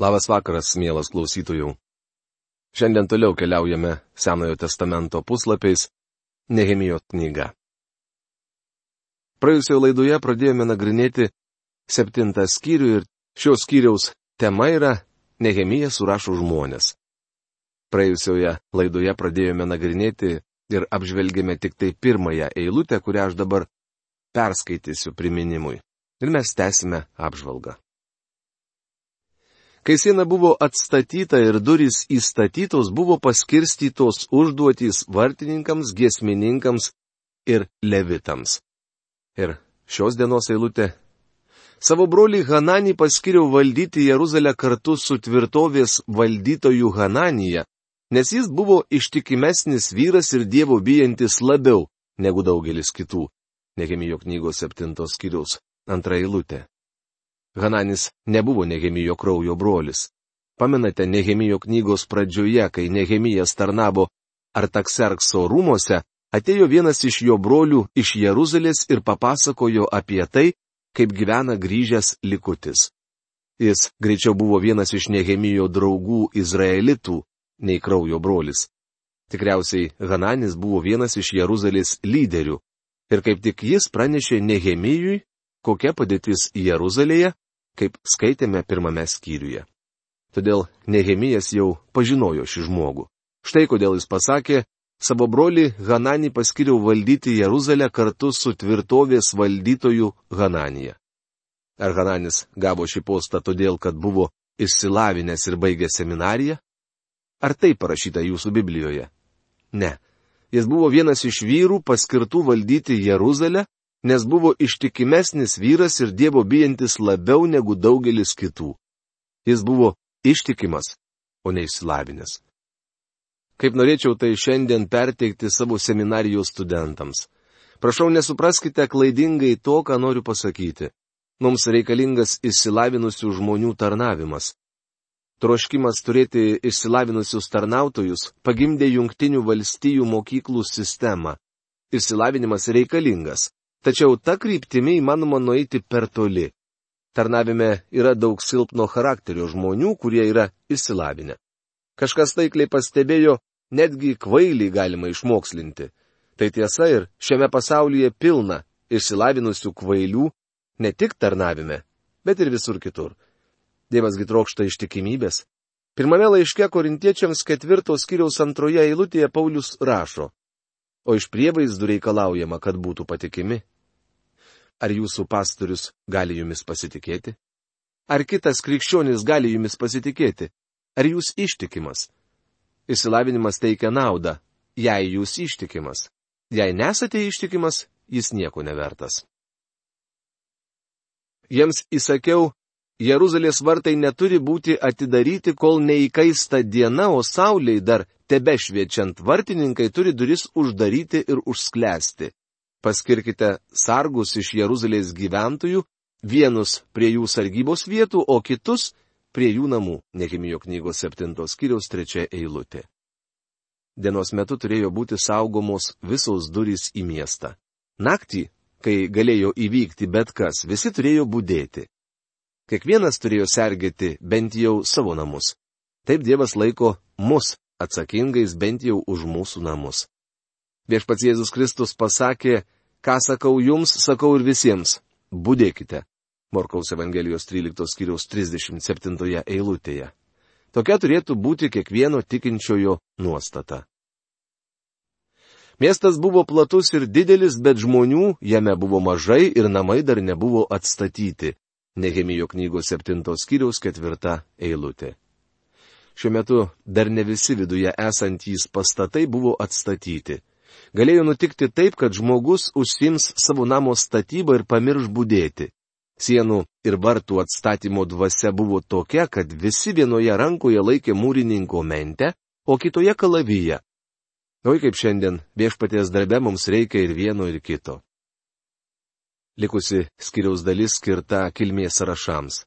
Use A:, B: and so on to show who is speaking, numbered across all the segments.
A: Labas vakaras, mielas klausytojų. Šiandien toliau keliaujame Senojo testamento puslapiais Nehemijo knyga. Praėjusioje laidoje pradėjome nagrinėti septintą skyrių ir šios skyriaus tema yra Nehemija surašo žmonės. Praėjusioje laidoje pradėjome nagrinėti ir apžvelgėme tik tai pirmąją eilutę, kurią aš dabar perskaitysiu priminimui. Ir mes tęsime apžvalgą. Kai siena buvo atstatyta ir durys įstatytos, buvo paskirstytos užduotys vartininkams, giesmininkams ir levitams. Ir šios dienos eilutė. Savo brolį Hananį paskiriau valdyti Jeruzalę kartu su tvirtovės valdytoju Hananija, nes jis buvo ištikimesnis vyras ir dievo bijantis labiau negu daugelis kitų. Nehemijo knygos septintos skyriaus antra eilutė. Hananis nebuvo Nehemijo kraujo brolis. Pamenate Nehemijo knygos pradžioje, kai Nehemijas tarnavo Artakserkso rūmose, atėjo vienas iš jo brolių iš Jeruzalės ir papasakojo apie tai, kaip gyvena grįžęs likutis. Jis greičiau buvo vienas iš Nehemijo draugų Izraelitų, nei kraujo brolis. Tikriausiai Hananis buvo vienas iš Jeruzalės lyderių. Ir kaip tik jis pranešė Nehemijui, kokia padėtis Jeruzalėje, kaip skaitėme pirmame skyriuje. Todėl Nehemijas jau pažinojo šį žmogų. Štai kodėl jis pasakė, savo brolį Hananį paskiriau valdyti Jeruzalę kartu su tvirtovės valdytoju Hananija. Ar Hananis gavo šį postą todėl, kad buvo išsilavinęs ir baigė seminariją? Ar tai parašyta jūsų Biblijoje? Ne. Jis buvo vienas iš vyrų paskirtų valdyti Jeruzalę nes buvo ištikimesnis vyras ir Dievo bijantis labiau negu daugelis kitų. Jis buvo ištikimas, o neišsilavinęs. Kaip norėčiau tai šiandien perteikti savo seminarijos studentams. Prašau, nesupraskite klaidingai to, ką noriu pasakyti. Mums reikalingas išsilavinusių žmonių tarnavimas. Troškimas turėti išsilavinusius tarnautojus pagimdė jungtinių valstijų mokyklų sistemą. Išsilavinimas reikalingas. Tačiau ta kryptimi įmanoma nueiti per toli. Tarnavime yra daug silpno charakterio žmonių, kurie yra išsilavinę. Kažkas taikliai pastebėjo, netgi kvailį galima išmokslinti. Tai tiesa ir šiame pasaulyje pilna išsilavinusių kvailių ne tik tarnavime, bet ir visur kitur. Dievas gitrokšta ištikimybės. Pirmame laiške korintiečiams ketvirtos kiriaus antroje eilutėje Paulius rašo o iš prievaizdų reikalaujama, kad būtų patikimi. Ar jūsų pastorius gali jumis pasitikėti? Ar kitas krikščionis gali jumis pasitikėti? Ar jūs ištikimas? Išsilavinimas teikia naudą, jei jūs ištikimas. Jei nesate ištikimas, jis nieko nevertas. Jiems įsakiau, Jeruzalės vartai neturi būti atidaryti, kol neįkaista diena, o sauliai dar tebe šviečiant vartininkai turi duris uždaryti ir užsklęsti. Paskirkite sargus iš Jeruzalės gyventojų, vienus prie jų sargybos vietų, o kitus prie jų namų, nekimijo knygos 7 skyriaus 3 eilutė. Dienos metu turėjo būti saugomos visos durys į miestą. Naktį, kai galėjo įvykti bet kas, visi turėjo būdėti. Kiekvienas turėjo sergėti bent jau savo namus. Taip Dievas laiko mus atsakingais bent jau už mūsų namus. Viešpats Jėzus Kristus pasakė, ką sakau jums, sakau ir visiems - būdėkite. Morkaus Evangelijos 13 skyriaus 37 eilutėje. Tokia turėtų būti kiekvieno tikinčiojo nuostata. Miestas buvo platus ir didelis, bet žmonių jame buvo mažai ir namai dar nebuvo atstatyti. Nehemijo knygos 7 skyriaus 4 eilutė. Šiuo metu dar ne visi viduje esantys pastatai buvo atstatyti. Galėjo nutikti taip, kad žmogus užsims savo namo statybą ir pamirš būdėti. Sienų ir vartų atstatymo dvasia buvo tokia, kad visi vienoje rankoje laikė mūrininko mentę, o kitoje kalavyje. Oi kaip šiandien viešpaties darbe mums reikia ir vieno ir kito. Likusi skiriaus dalis skirta kilmės sąrašams.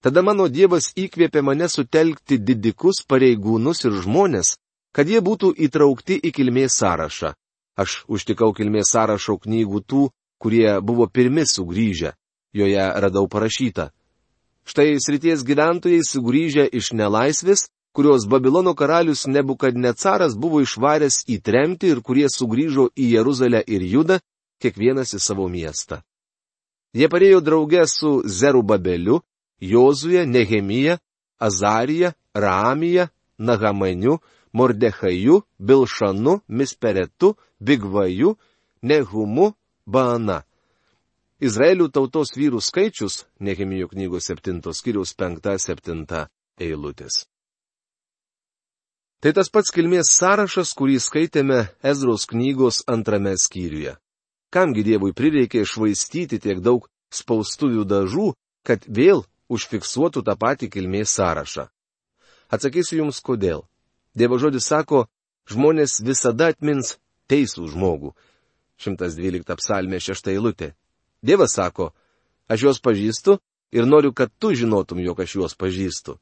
A: Tada mano Dievas įkvėpė mane sutelkti didikus pareigūnus ir žmonės, kad jie būtų įtraukti į kilmės sąrašą. Aš užtikau kilmės sąrašo knygų tų, kurie buvo pirmi sugrįžę. Joje radau parašyta. Štai srities gyventojai sugrįžę iš nelaisvės, kurios Babilono karalius Nebukadnecaras buvo išvaręs į tremtį ir kurie sugrįžo į Jeruzalę ir Judą, kiekvienas į savo miestą. Jie parėjo drauge su Zerubabeliu, Jozuje, Nehemija, Azarija, Ramija, Nahamaniu, Mordechaju, Bilšanu, Misperetu, Bigvaju, Nehumu, Baana. Izraelių tautos vyrų skaičius, Nehemijo knygos 7 skyriaus 5-7 eilutės. Tai tas pats kilmės sąrašas, kurį skaitėme Ezros knygos antrame skyriuje. Kamgi Dievui prireikė išvaistyti tiek daug spaustuvių dažų, kad vėl užfiksuotų tą patį kilmės sąrašą. Atsakysiu Jums kodėl. Dievo žodis sako, žmonės visada atmins teisų žmogų. 112 psalmė 6 eilutė. Dievas sako, aš juos pažįstu ir noriu, kad tu žinotum, jog aš juos pažįstu.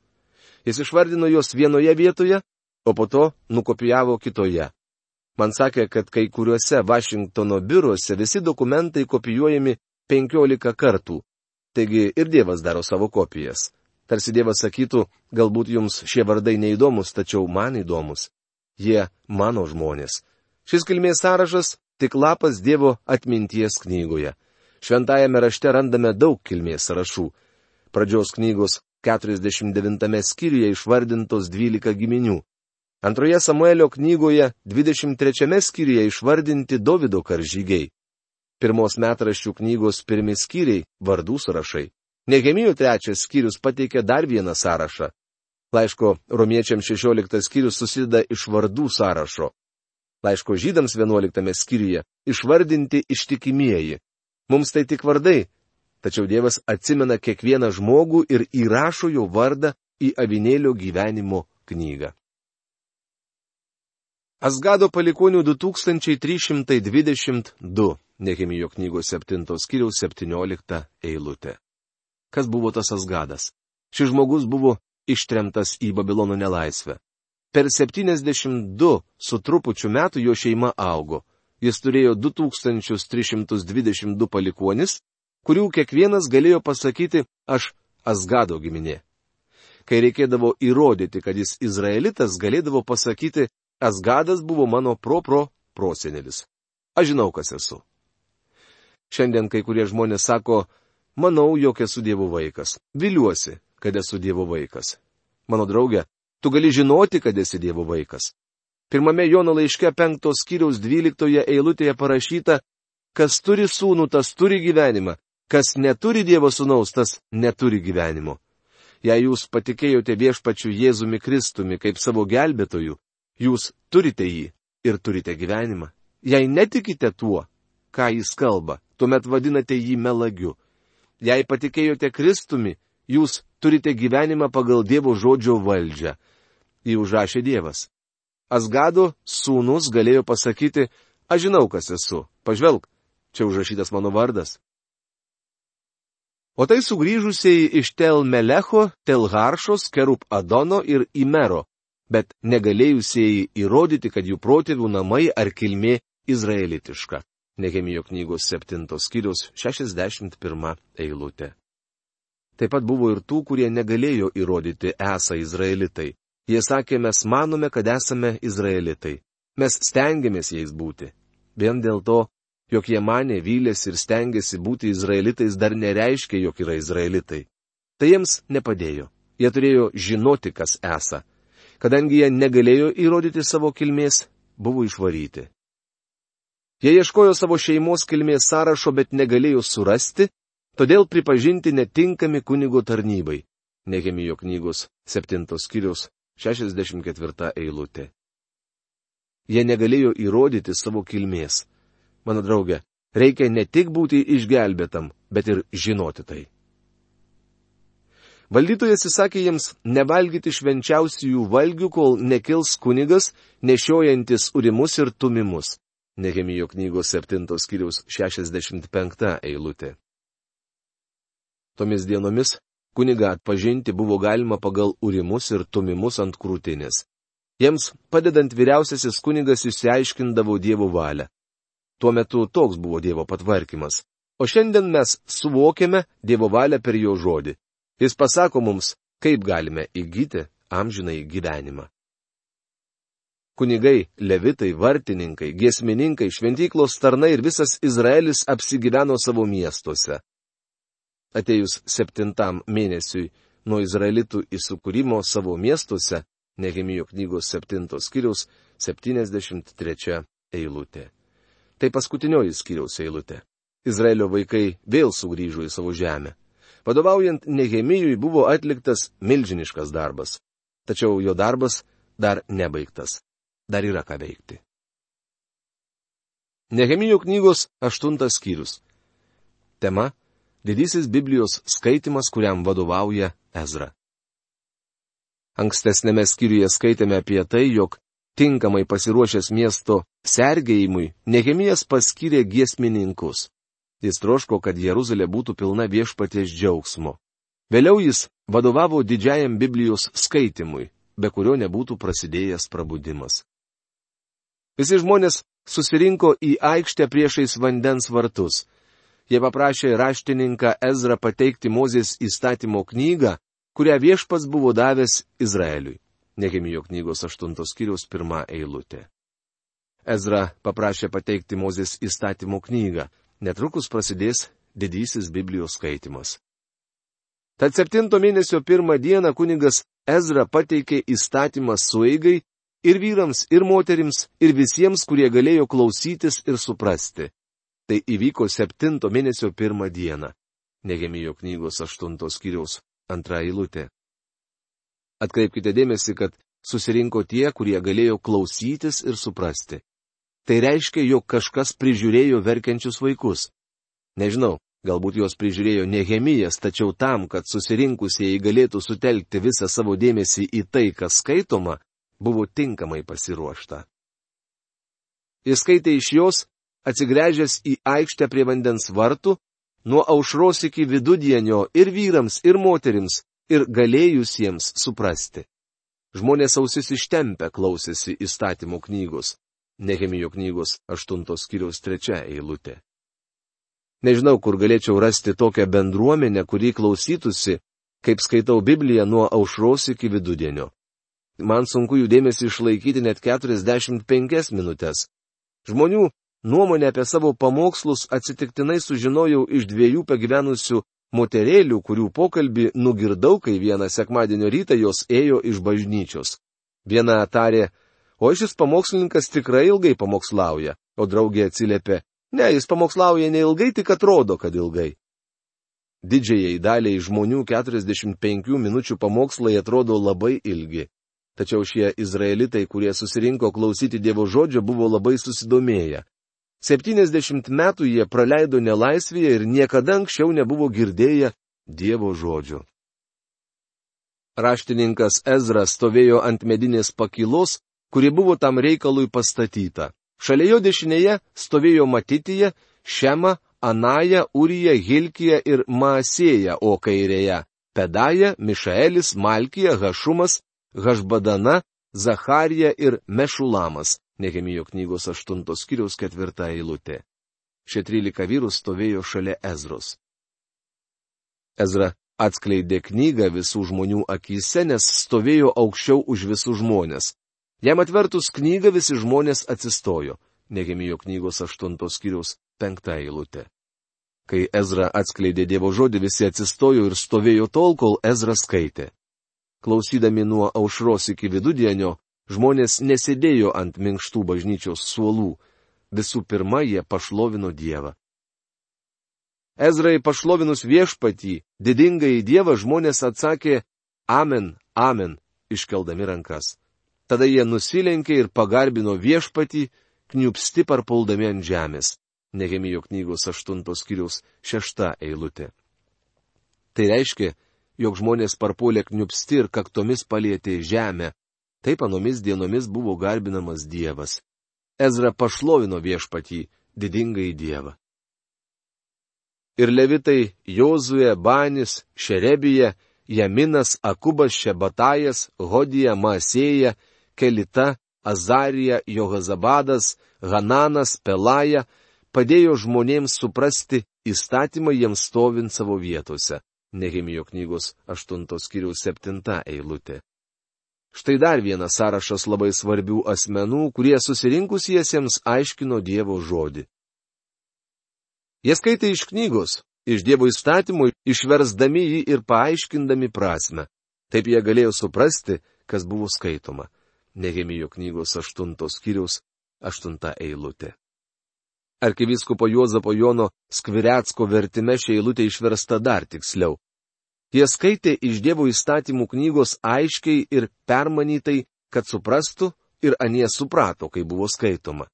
A: Jis išvardino juos vienoje vietoje, o po to nukopijavo kitoje. Man sakė, kad kai kuriuose Vašingtono biuruose visi dokumentai kopijuojami 15 kartų. Taigi ir Dievas daro savo kopijas. Tarsi Dievas sakytų, galbūt jums šie vardai neįdomus, tačiau man įdomus. Jie mano žmonės. Šis kilmės sąrašas tik lapas Dievo atminties knygoje. Šventajame rašte randame daug kilmės sąrašų. Pradžios knygos 49 skyriuje išvardintos 12 giminių. Antroje Samuelio knygoje 23 skyriuje išvardinti Davido karžygiai. Pirmos metraščių knygos pirmi skyriai - vardų sąrašai. Nehemijų trečias skyrius pateikia dar vieną sąrašą. Laiško romiečiams 16 skyrius susideda iš vardų sąrašo. Laiško žydams 11 skyriuje išvardinti ištikimieji. Mums tai tik vardai, tačiau Dievas atsimena kiekvieną žmogų ir įrašo jo vardą į avinėlio gyvenimo knygą. Asgado palikonių 2322, Nehemijo knygos 7 skyriaus 17 eilutė. Kas buvo tas Asgadas? Šis žmogus buvo ištremtas į Babilono nelaisvę. Per 72 su trupučiu metų jo šeima augo. Jis turėjo 2322 palikuonis, kurių kiekvienas galėjo pasakyti aš Asgado giminė. Kai reikėdavo įrodyti, kad jis izraelitas, galėdavo pasakyti, Asgadas buvo mano pro-pro prosenelis. Aš žinau, kas esu. Šiandien kai kurie žmonės sako, Manau, jog esu Dievo vaikas. Viliuosi, kad esu Dievo vaikas. Mano draugė, tu gali žinoti, kad esi Dievo vaikas. Pirmame Jono laiške penktos skyriaus dvyliktoje eilutėje parašyta, kas turi sūnų, tas turi gyvenimą, kas neturi Dievo sūnaus, tas neturi gyvenimo. Jei jūs patikėjote viešpačiu Jėzumi Kristumi kaip savo gelbėtoju, jūs turite jį ir turite gyvenimą. Jei netikite tuo, ką jis kalba, tuomet vadinate jį melagiu. Jei patikėjote Kristumi, jūs turite gyvenimą pagal Dievo žodžio valdžią. Jį užrašė Dievas. Asgado sūnus galėjo pasakyti, aš žinau, kas esu, pažvelg, čia užrašytas mano vardas. O tai sugrįžusiai iš Tel Melecho, Tel Haršos, Kerup Adono ir Imero, bet negalėjusieji įrodyti, kad jų protėvių namai ar kilmė izraelitiška. Nehemijo knygos 7 skyrius 61 eilutė. Taip pat buvo ir tų, kurie negalėjo įrodyti esą izraelitai. Jie sakė, mes manome, kad esame izraelitai. Mes stengiamės jais būti. Vien dėl to, jog jie mane vylėsi ir stengiasi būti izraelitais, dar nereiškia, jog yra izraelitai. Tai jiems nepadėjo. Jie turėjo žinoti, kas esą. Kadangi jie negalėjo įrodyti savo kilmės, buvo išvaryti. Jie ieškojo savo šeimos kilmės sąrašo, bet negalėjo surasti, todėl pripažinti netinkami kunigo tarnybai. Nehemijo knygos 7 skyrius 64 eilutė. Jie negalėjo įrodyti savo kilmės. Mano draugė, reikia ne tik būti išgelbėtam, bet ir žinoti tai. Valdytojas įsakė jiems nevalgyti švenčiausiųjų valgių, kol nekils kunigas, nešiojantis urimus ir tumimus. Nehemijo knygos 7 skyriaus 65 eilutė. Tomis dienomis kuniga atpažinti buvo galima pagal urimus ir tumimus ant krūtinės. Jiems padedant vyriausiasis kunigas išsiaiškindavo Dievo valią. Tuo metu toks buvo Dievo patvarkymas. O šiandien mes suvokiame Dievo valią per jo žodį. Jis pasako mums, kaip galime įgyti amžinai gyvenimą. Kunigai, levitai, vartininkai, giesmininkai, šventyklos tarnai ir visas Izraelis apsigyveno savo miestuose. Atėjus septintam mėnesiui nuo Izraelitų įsukūrimo savo miestuose, Nehemijo knygos septintos skyriaus 73 eilutė. Tai paskutinioji skyriaus eilutė. Izraelio vaikai vėl sugrįžo į savo žemę. Vadovaujant Nehemijui buvo atliktas milžiniškas darbas. Tačiau jo darbas dar nebaigtas dar yra ką veikti. Nehemijo knygos aštuntas skyrius. Tema - didysis Biblijos skaitimas, kuriam vadovauja Ezra. Ankstesnėme skyriuje skaitėme apie tai, jog tinkamai pasiruošęs miesto sergėjimui, Nehemijas paskyrė giesmininkus. Jis troško, kad Jeruzalė būtų pilna viešpaties džiaugsmo. Vėliau jis vadovavo didžiajam Biblijos skaitimui, be kurio nebūtų prasidėjęs prabudimas. Visi žmonės susirinko į aikštę priešais vandens vartus. Jie paprašė raštininką Ezra pateikti Mozės įstatymo knygą, kurią viešpats buvo davęs Izraeliui. Nehemijo knygos 8 skyriaus 1 eilutė. Ezra paprašė pateikti Mozės įstatymo knygą. Netrukus prasidės didysis Biblijos skaitimas. Tad septinto mėnesio pirmą dieną kunigas Ezra pateikė įstatymą sueigai ir vyrams, ir moterims, ir visiems, kurie galėjo klausytis ir suprasti. Tai įvyko septinto mėnesio pirmą dieną. Negemijo knygos aštuntos skyriaus antra eilutė. Atkreipkite dėmesį, kad susirinko tie, kurie galėjo klausytis ir suprasti. Tai reiškia, jog kažkas prižiūrėjo verkiančius vaikus. Nežinau, galbūt juos prižiūrėjo Nehemijas, tačiau tam, kad susirinkusieji galėtų sutelkti visą savo dėmesį į tai, kas skaitoma, buvo tinkamai pasiruošta. Jis skaitė iš jos, atsigręžęs į aikštę prie vandens vartų, nuo aušros iki vidudienio ir vyrams, ir moterims, ir galėjusiems suprasti. Žmonės ausis ištempę klausėsi įstatymų knygos. Nehemijo knygos 8 skyriaus 3 eilutė. Nežinau, kur galėčiau rasti tokią bendruomenę, kuri klausytųsi, kaip skaitau Bibliją nuo aušros iki vidudienio. Man sunku jų dėmesį išlaikyti net 45 minutės. Žmonių nuomonę apie savo pamokslus atsitiktinai sužinojau iš dviejų pagyvenusių moterėlių, kurių pokalbį nugirdau, kai vieną sekmadienio rytą jos ėjo iš bažnyčios. Viena tarė, o šis pamokslininkas tikrai ilgai pamokslauja, o draugė atsiliepė, ne, jis pamokslauja neilgai, tik atrodo, kad ilgai. Didžiai daliai žmonių 45 minučių pamokslai atrodo labai ilgi. Tačiau šie izraelitai, kurie susirinko klausyti Dievo žodžio, buvo labai susidomėję. 70 metų jie praleido nelaisvėje ir niekada anksčiau nebuvo girdėję Dievo žodžio. Raštininkas Ezra stovėjo ant medinės pakilos, kuri buvo tam reikalui pastatyta. Šalia jo dešinėje stovėjo Matitija, Šema, Anaja, Urija, Hilkija ir Maasėja, o kairėje - Pedaja, Mišaelis, Malkija, Hašumas, Hašbadana, Zacharija ir Mešulamas, Nehemijo knygos 8 skyriaus 4 eilutė. Šie 13 vyrų stovėjo šalia Ezros. Ezra atskleidė knygą visų žmonių akise, nes stovėjo aukščiau už visus žmonės. Jam atvertus knygą visi žmonės atsistojo. Nehemijo knygos 8 skyriaus 5 eilutė. Kai Ezra atskleidė Dievo žodį, visi atsistojo ir stovėjo tol, kol Ezra skaitė. Klausydami nuo aušros iki vidudienio, žmonės nesėdėjo ant minkštų bažnyčios suolų. Visų pirma, jie pašlovino Dievą. Ezrai pašlovinus viešpatį, didingai Dievą žmonės atsakė Amen, Amen, iškeldami rankas. Tada jie nusilenkė ir pagarbino viešpatį, kniupsti parpuldami ant žemės. Nehemijo knygos 8 skyriaus 6 eilutė. Tai reiškia, jog žmonės parpuolė kniupsti ir kaktomis palėtė žemę. Taip anomis dienomis buvo garbinamas Dievas. Ezra pašlovino viešpatį, didingai Dievą. Ir levitai Jozue, Banis, Šerebija, Jaminas, Akubas, Šebatajas, Hodija, Masėja, Kelita, Azarija, Johazabadas, Hananas, Pelaja padėjo žmonėms suprasti įstatymą jiems stovint savo vietose. Nehemijo knygos 8 skyriaus 7 eilutė. Štai dar vienas sąrašas labai svarbių asmenų, kurie susirinkusiesiems aiškino Dievo žodį. Jie skaitė iš knygos, iš Dievo įstatymų, išversdami jį ir paaiškindami prasme. Taip jie galėjo suprasti, kas buvo skaitoma. Nehemijo knygos 8 skyriaus 8 eilutė. Arkiviskupo Juozapo Jono Skviretsko vertime šia eilutė išversta dar tiksliau. Jie skaitė iš Dievo įstatymų knygos aiškiai ir permanytai, kad suprastų ir anie suprato, kai buvo skaitoma.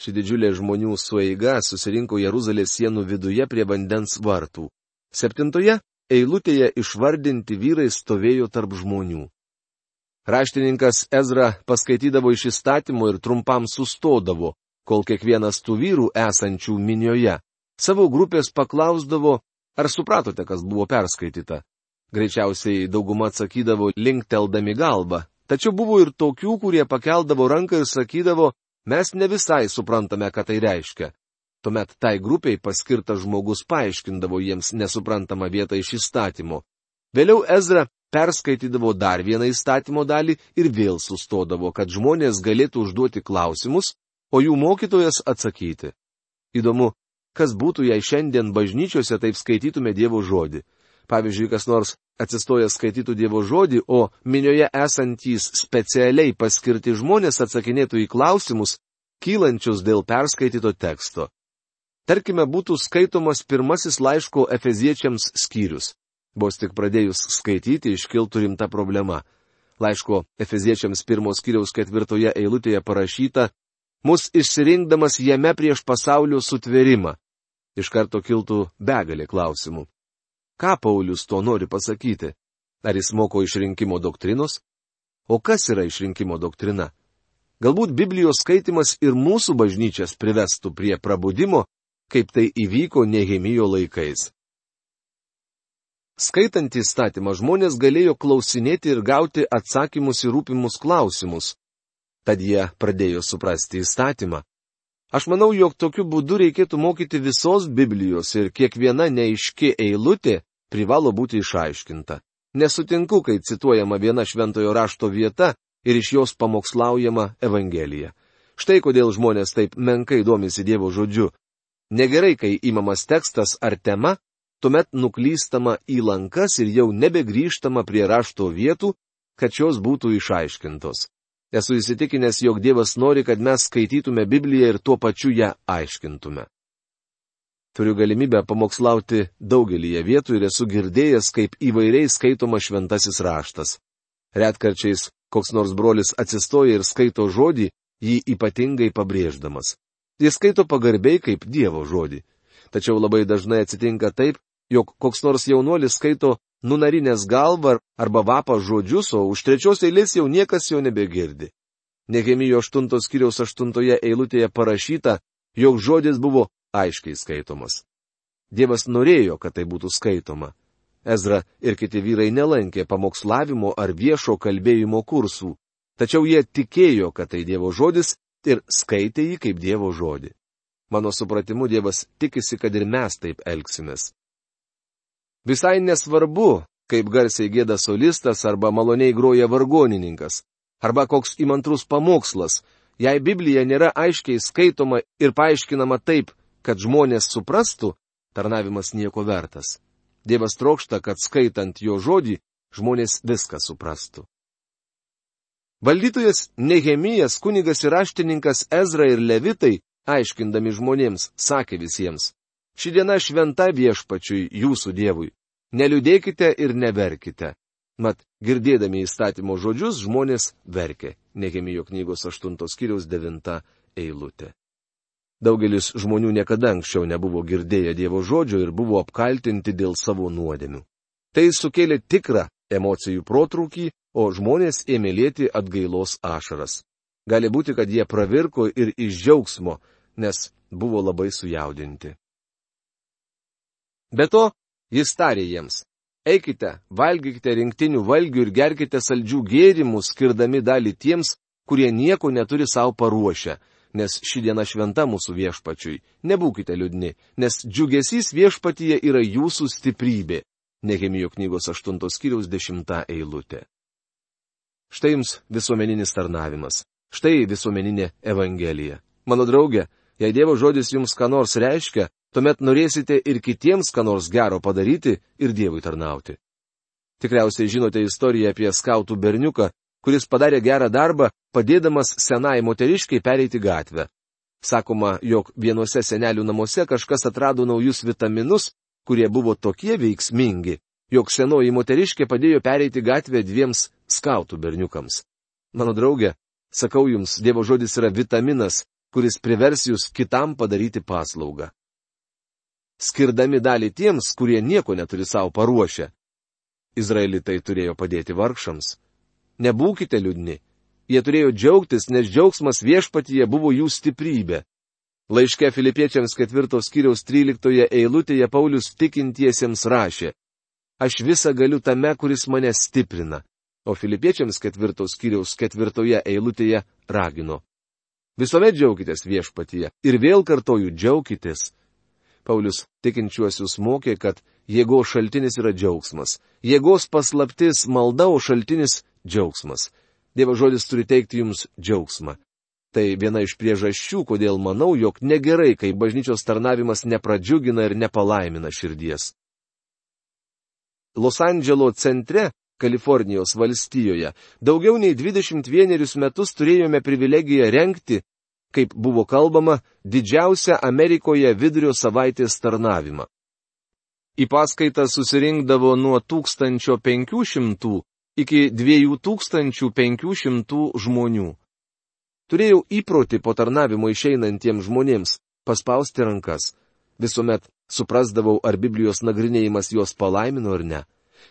A: Ši didžiulė žmonių sueiga susirinko Jeruzalės sienų viduje prie vandens vartų. Septintoje eilutėje išvardinti vyrai stovėjo tarp žmonių. Raštininkas Ezra paskaitydavo iš įstatymo ir trumpam sustodavo, kol kiekvienas tų vyrų esančių minioje savo grupės paklausdavo, Ar supratote, kas buvo perskaityta? Greičiausiai dauguma atsakydavo linkteldami galvą, tačiau buvo ir tokių, kurie pakeldavo ranką ir sakydavo, mes ne visai suprantame, ką tai reiškia. Tuomet tai grupiai paskirtas žmogus paaiškindavo jiems nesuprantamą vietą iš įstatymo. Vėliau Ezra perskaitydavo dar vieną įstatymo dalį ir vėl sustodavo, kad žmonės galėtų užduoti klausimus, o jų mokytojas atsakyti. Įdomu, kas būtų, jei šiandien bažnyčiose taip skaitytume Dievo žodį. Pavyzdžiui, kas nors atsistojęs skaitytų Dievo žodį, o minioje esantys specialiai paskirti žmonės atsakinėtų į klausimus, kylančius dėl perskaityto teksto. Tarkime, būtų skaitomas pirmasis laiško Efeziečiams skyrius. Vos tik pradėjus skaityti, iškiltų rimta problema. Laiško Efeziečiams pirmos skyriaus ketvirtoje eilutėje parašyta, mus išsirinkdamas jame prieš pasaulio sutverimą iš karto kiltų begalė klausimų. Ką Paulius to nori pasakyti? Ar jis moko išrinkimo doktrinos? O kas yra išrinkimo doktrina? Galbūt Biblijos skaitimas ir mūsų bažnyčias privestų prie prabudimo, kaip tai įvyko Nehemijo laikais. Skaitant įstatymą žmonės galėjo klausinėti ir gauti atsakymus į rūpimus klausimus. Tad jie pradėjo suprasti įstatymą. Aš manau, jog tokiu būdu reikėtų mokyti visos Biblijos ir kiekviena neiški eilutė privalo būti išaiškinta. Nesutinku, kai cituojama viena šventojo rašto vieta ir iš jos pamokslaujama Evangelija. Štai kodėl žmonės taip menkai domisi Dievo žodžiu. Negerai, kai įmamas tekstas ar tema, tuomet nuklystama į lankas ir jau nebegrįžtama prie rašto vietų, kad šios būtų išaiškintos. Esu įsitikinęs, jog Dievas nori, kad mes skaitytume Bibliją ir tuo pačiu ją aiškintume. Turiu galimybę pamokslauti daugelįje vietų ir esu girdėjęs, kaip įvairiai skaitoma šventasis raštas. Retkarčiais koks nors brolis atsistoja ir skaito žodį, jį ypatingai pabrėždamas. Jis skaito pagarbiai kaip Dievo žodį. Tačiau labai dažnai atsitinka taip, jog koks nors jaunuolis skaito nunarinės galvą arba vapą žodžius, o už trečios eilės jau niekas jo nebegirdi. Nehemijo 8 skyriaus 8 eilutėje parašyta, jog žodis buvo aiškiai skaitomas. Dievas norėjo, kad tai būtų skaitoma. Ezra ir kiti vyrai nelankė pamokslavimo ar viešo kalbėjimo kursų, tačiau jie tikėjo, kad tai Dievo žodis ir skaitė jį kaip Dievo žodį. Mano supratimu, Dievas tikisi, kad ir mes taip elgsimės. Visai nesvarbu, kaip garsiai gėda solistas arba maloniai groja vargonininkas, arba koks įmantrus pamokslas, jei Biblija nėra aiškiai skaitoma ir paaiškinama taip, kad žmonės suprastų, tarnavimas nieko vertas. Dievas trokšta, kad skaitant jo žodį, žmonės viską suprastų. Valdytojas Nehemijas, kunigas ir raštininkas Ezra ir Levitai, aiškindami žmonėms, sakė visiems, Ši diena šventa viešpačiui jūsų Dievui. Neliūdėkite ir neverkite. Mat, girdėdami įstatymo žodžius, žmonės verkė. Nehemijo knygos 8 skyriaus 9 eilutė. Daugelis žmonių niekada anksčiau nebuvo girdėję Dievo žodžio ir buvo apkaltinti dėl savo nuodėmių. Tai sukėlė tikrą emocijų protrūkį, o žmonės ėmė lėti atgailos ašaras. Gali būti, kad jie pravirko ir iš džiaugsmo, nes buvo labai sujaudinti. Be to, jis tarė jiems, eikite, valgykite rinktinių valgių ir gerkite saldžių gėrimų, skirdami dalį tiems, kurie nieko neturi savo paruošę, nes ši diena šventa mūsų viešpačiui. Nebūkite liūdni, nes džiugesys viešpatyje yra jūsų stiprybė. Nehemijo knygos 8 skyriaus 10 eilutė. Štai jums visuomeninis tarnavimas. Štai visuomeninė evangelija. Mano draugė, jei Dievo žodis jums ką nors reiškia, tuomet norėsite ir kitiems ką nors gero padaryti ir Dievui tarnauti. Tikriausiai žinote istoriją apie skautų berniuką, kuris padarė gerą darbą, padėdamas senai moteriškiai pereiti gatvę. Sakoma, jog vienuose senelių namuose kažkas atrado naujus vitaminus, kurie buvo tokie veiksmingi, jog senoji moteriškė padėjo pereiti gatvę dviems skautų berniukams. Mano draugė, sakau jums, Dievo žodis yra vitaminas, kuris privers jūs kitam padaryti paslaugą. Skirdami dalį tiems, kurie nieko neturi savo paruošę. Izraelitai turėjo padėti vargšams. Nebūkite liūdni. Jie turėjo džiaugtis, nes džiaugsmas viešpatyje buvo jų stiprybė. Laiške Filipiečiams ketvirtos kiriaus 13 eilutėje Paulius tikintiesiems rašė, Aš visą galiu tame, kuris mane stiprina. O Filipiečiams ketvirtos kiriaus ketvirtoje eilutėje ragino. Visuomet džiaukitės viešpatyje ir vėl kartoju džiaukitės. Paulius tikinčiuosius mokė, kad jėgos šaltinis yra džiaugsmas. Jėgos paslaptis malda, o šaltinis džiaugsmas. Dievo žodis turi teikti jums džiaugsmą. Tai viena iš priežasčių, kodėl manau, jog negerai, kai bažnyčios tarnavimas nepradžiugina ir nepalaimina širdies. Los Andželo centre, Kalifornijos valstijoje, daugiau nei 21 metus turėjome privilegiją renkti, kaip buvo kalbama, didžiausią Amerikoje vidurio savaitės tarnavimą. Į paskaitą susirinkdavo nuo 1500 iki 2500 žmonių. Turėjau įprotį po tarnavimo išeinantiems žmonėms paspausti rankas. Visuomet suprasdavau, ar Biblijos nagrinėjimas juos palaimino ar ne.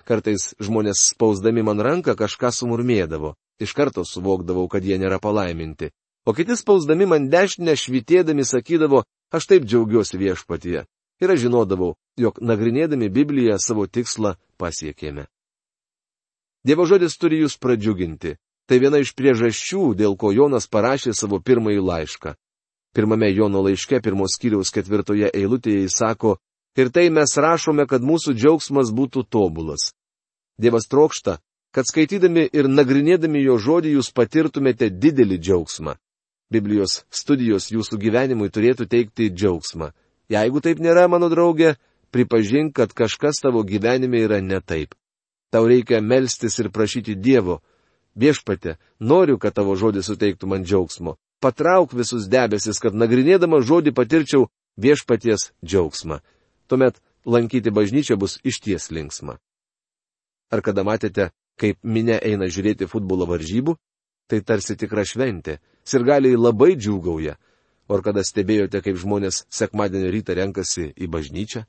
A: Kartais žmonės spausdami man ranką kažką sumurmėdavo. Iš karto suvokdavau, kad jie nėra palaiminti. O kiti spausdami man dešinę švitėdami sakydavo, aš taip džiaugiuosi viešpatyje. Ir aš žinodavau, jog nagrinėdami Bibliją savo tikslą pasiekėme. Dievo žodis turi jūs pradžiuginti. Tai viena iš priežasčių, dėl ko Jonas parašė savo pirmąjį laišką. Pirmame Jono laiške, pirmos kiriaus ketvirtoje eilutėje jis sako, ir tai mes rašome, kad mūsų džiaugsmas būtų tobulas. Dievas trokšta, kad skaitydami ir nagrinėdami jo žodį jūs patirtumėte didelį džiaugsmą. Biblijos studijos jūsų gyvenimui turėtų teikti džiaugsmą. Jeigu taip nėra, mano draugė, pripažink, kad kažkas tavo gyvenime yra ne taip. Tau reikia melstis ir prašyti Dievo, Viešpate, noriu, kad tavo žodis suteiktų man džiaugsmo. Patrauk visus debesis, kad nagrinėdama žodį patirčiau viešpaties džiaugsmą. Tuomet lankyti bažnyčią bus išties linksma. Ar kada matėte, kaip minė eina žiūrėti futbolo varžybų? Tai tarsi tikra šventė. Sirgaliai labai džiūgauja. O ar kada stebėjote, kaip žmonės sekmadienio rytą renkasi į bažnyčią?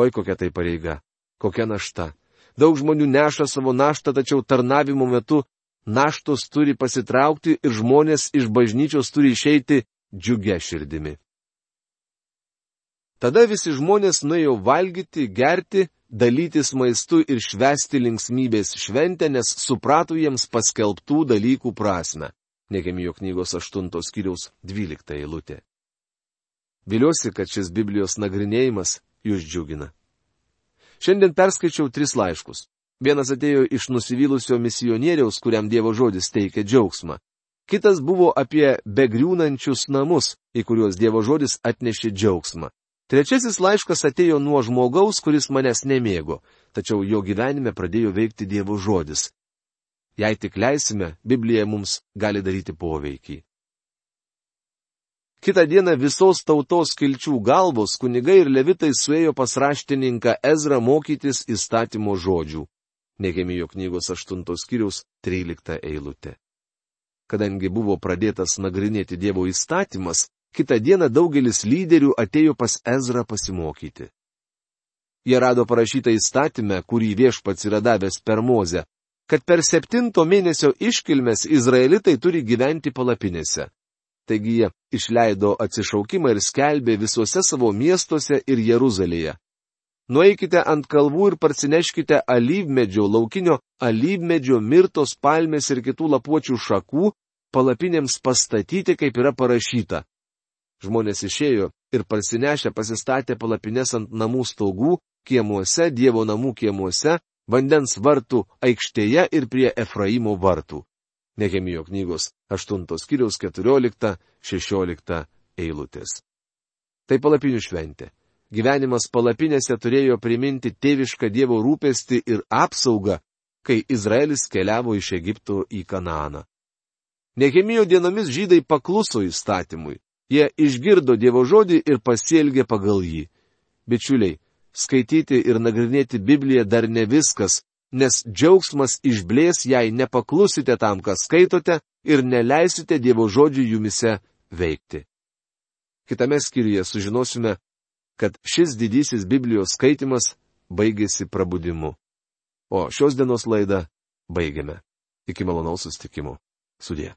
A: Oi, kokia tai pareiga, kokia našta. Daug žmonių neša savo naštą, tačiau tarnavimo metu naštos turi pasitraukti ir žmonės iš bažnyčios turi išeiti džiugia širdimi. Tada visi žmonės nuėjo valgyti, gerti, dalytis maistu ir švesti linksmybės šventę, nes suprato jiems paskelbtų dalykų prasme. Nekemijo knygos 8 skyriaus 12 eilutė. Viliuosi, kad šis Biblijos nagrinėjimas jūs džiugina. Šiandien perskaičiau tris laiškus. Vienas atėjo iš nusivylusio misionieriaus, kuriam Dievo žodis teikia džiaugsmą. Kitas buvo apie begriūnančius namus, į kuriuos Dievo žodis atnešė džiaugsmą. Trečiasis laiškas atėjo nuo žmogaus, kuris manęs nemėgo, tačiau jo gyvenime pradėjo veikti Dievo žodis. Jei tik leisime, Biblija mums gali daryti poveikį. Kita diena visos tautos kilčių galvos kunigai ir levitai suėjo pas raštininką Ezra mokytis įstatymo žodžių. Nehemijo knygos 8 skyriaus 13 eilutė. Kadangi buvo pradėtas nagrinėti Dievo įstatymas, kitą dieną daugelis lyderių atėjo pas Ezra pasimokyti. Jie rado parašytą įstatymę, kurį viešpats yra davęs per mozę, kad per septinto mėnesio iškilmes izraelitai turi gyventi palapinėse. Taigi jie išleido atsišaukimą ir skelbė visuose savo miestuose ir Jeruzalėje. Nueikite ant kalvų ir parsineškite alyvmedžio, laukinio alyvmedžio, mirtos palmės ir kitų lapuočių šakų, palapinėms pastatyti, kaip yra parašyta. Žmonės išėjo ir parsinešę pasistatė palapinės ant namų stogų, kiemuose, Dievo namų kiemuose, vandens vartų aikštėje ir prie Efraimo vartų. Nehemijo knygos 8 skyriaus 14-16 eilutės. Tai palapinių šventė. Gyvenimas palapinėse turėjo priminti tėvišką Dievo rūpestį ir apsaugą, kai Izraelis keliavo iš Egipto į Kananą. Nehemijo dienomis žydai pakluso įstatymui. Jie išgirdo Dievo žodį ir pasielgė pagal jį. Bičiuliai, skaityti ir nagrinėti Bibliją dar ne viskas, nes džiaugsmas išblės, jei nepaklusite tam, ką skaitote ir neleisite Dievo žodžių jumise veikti. Kitame skyriuje sužinosime, kad šis didysis Biblijos skaitimas baigėsi prabudimu. O šios dienos laidą baigiame. Iki malonaus sustikimo. Sudė.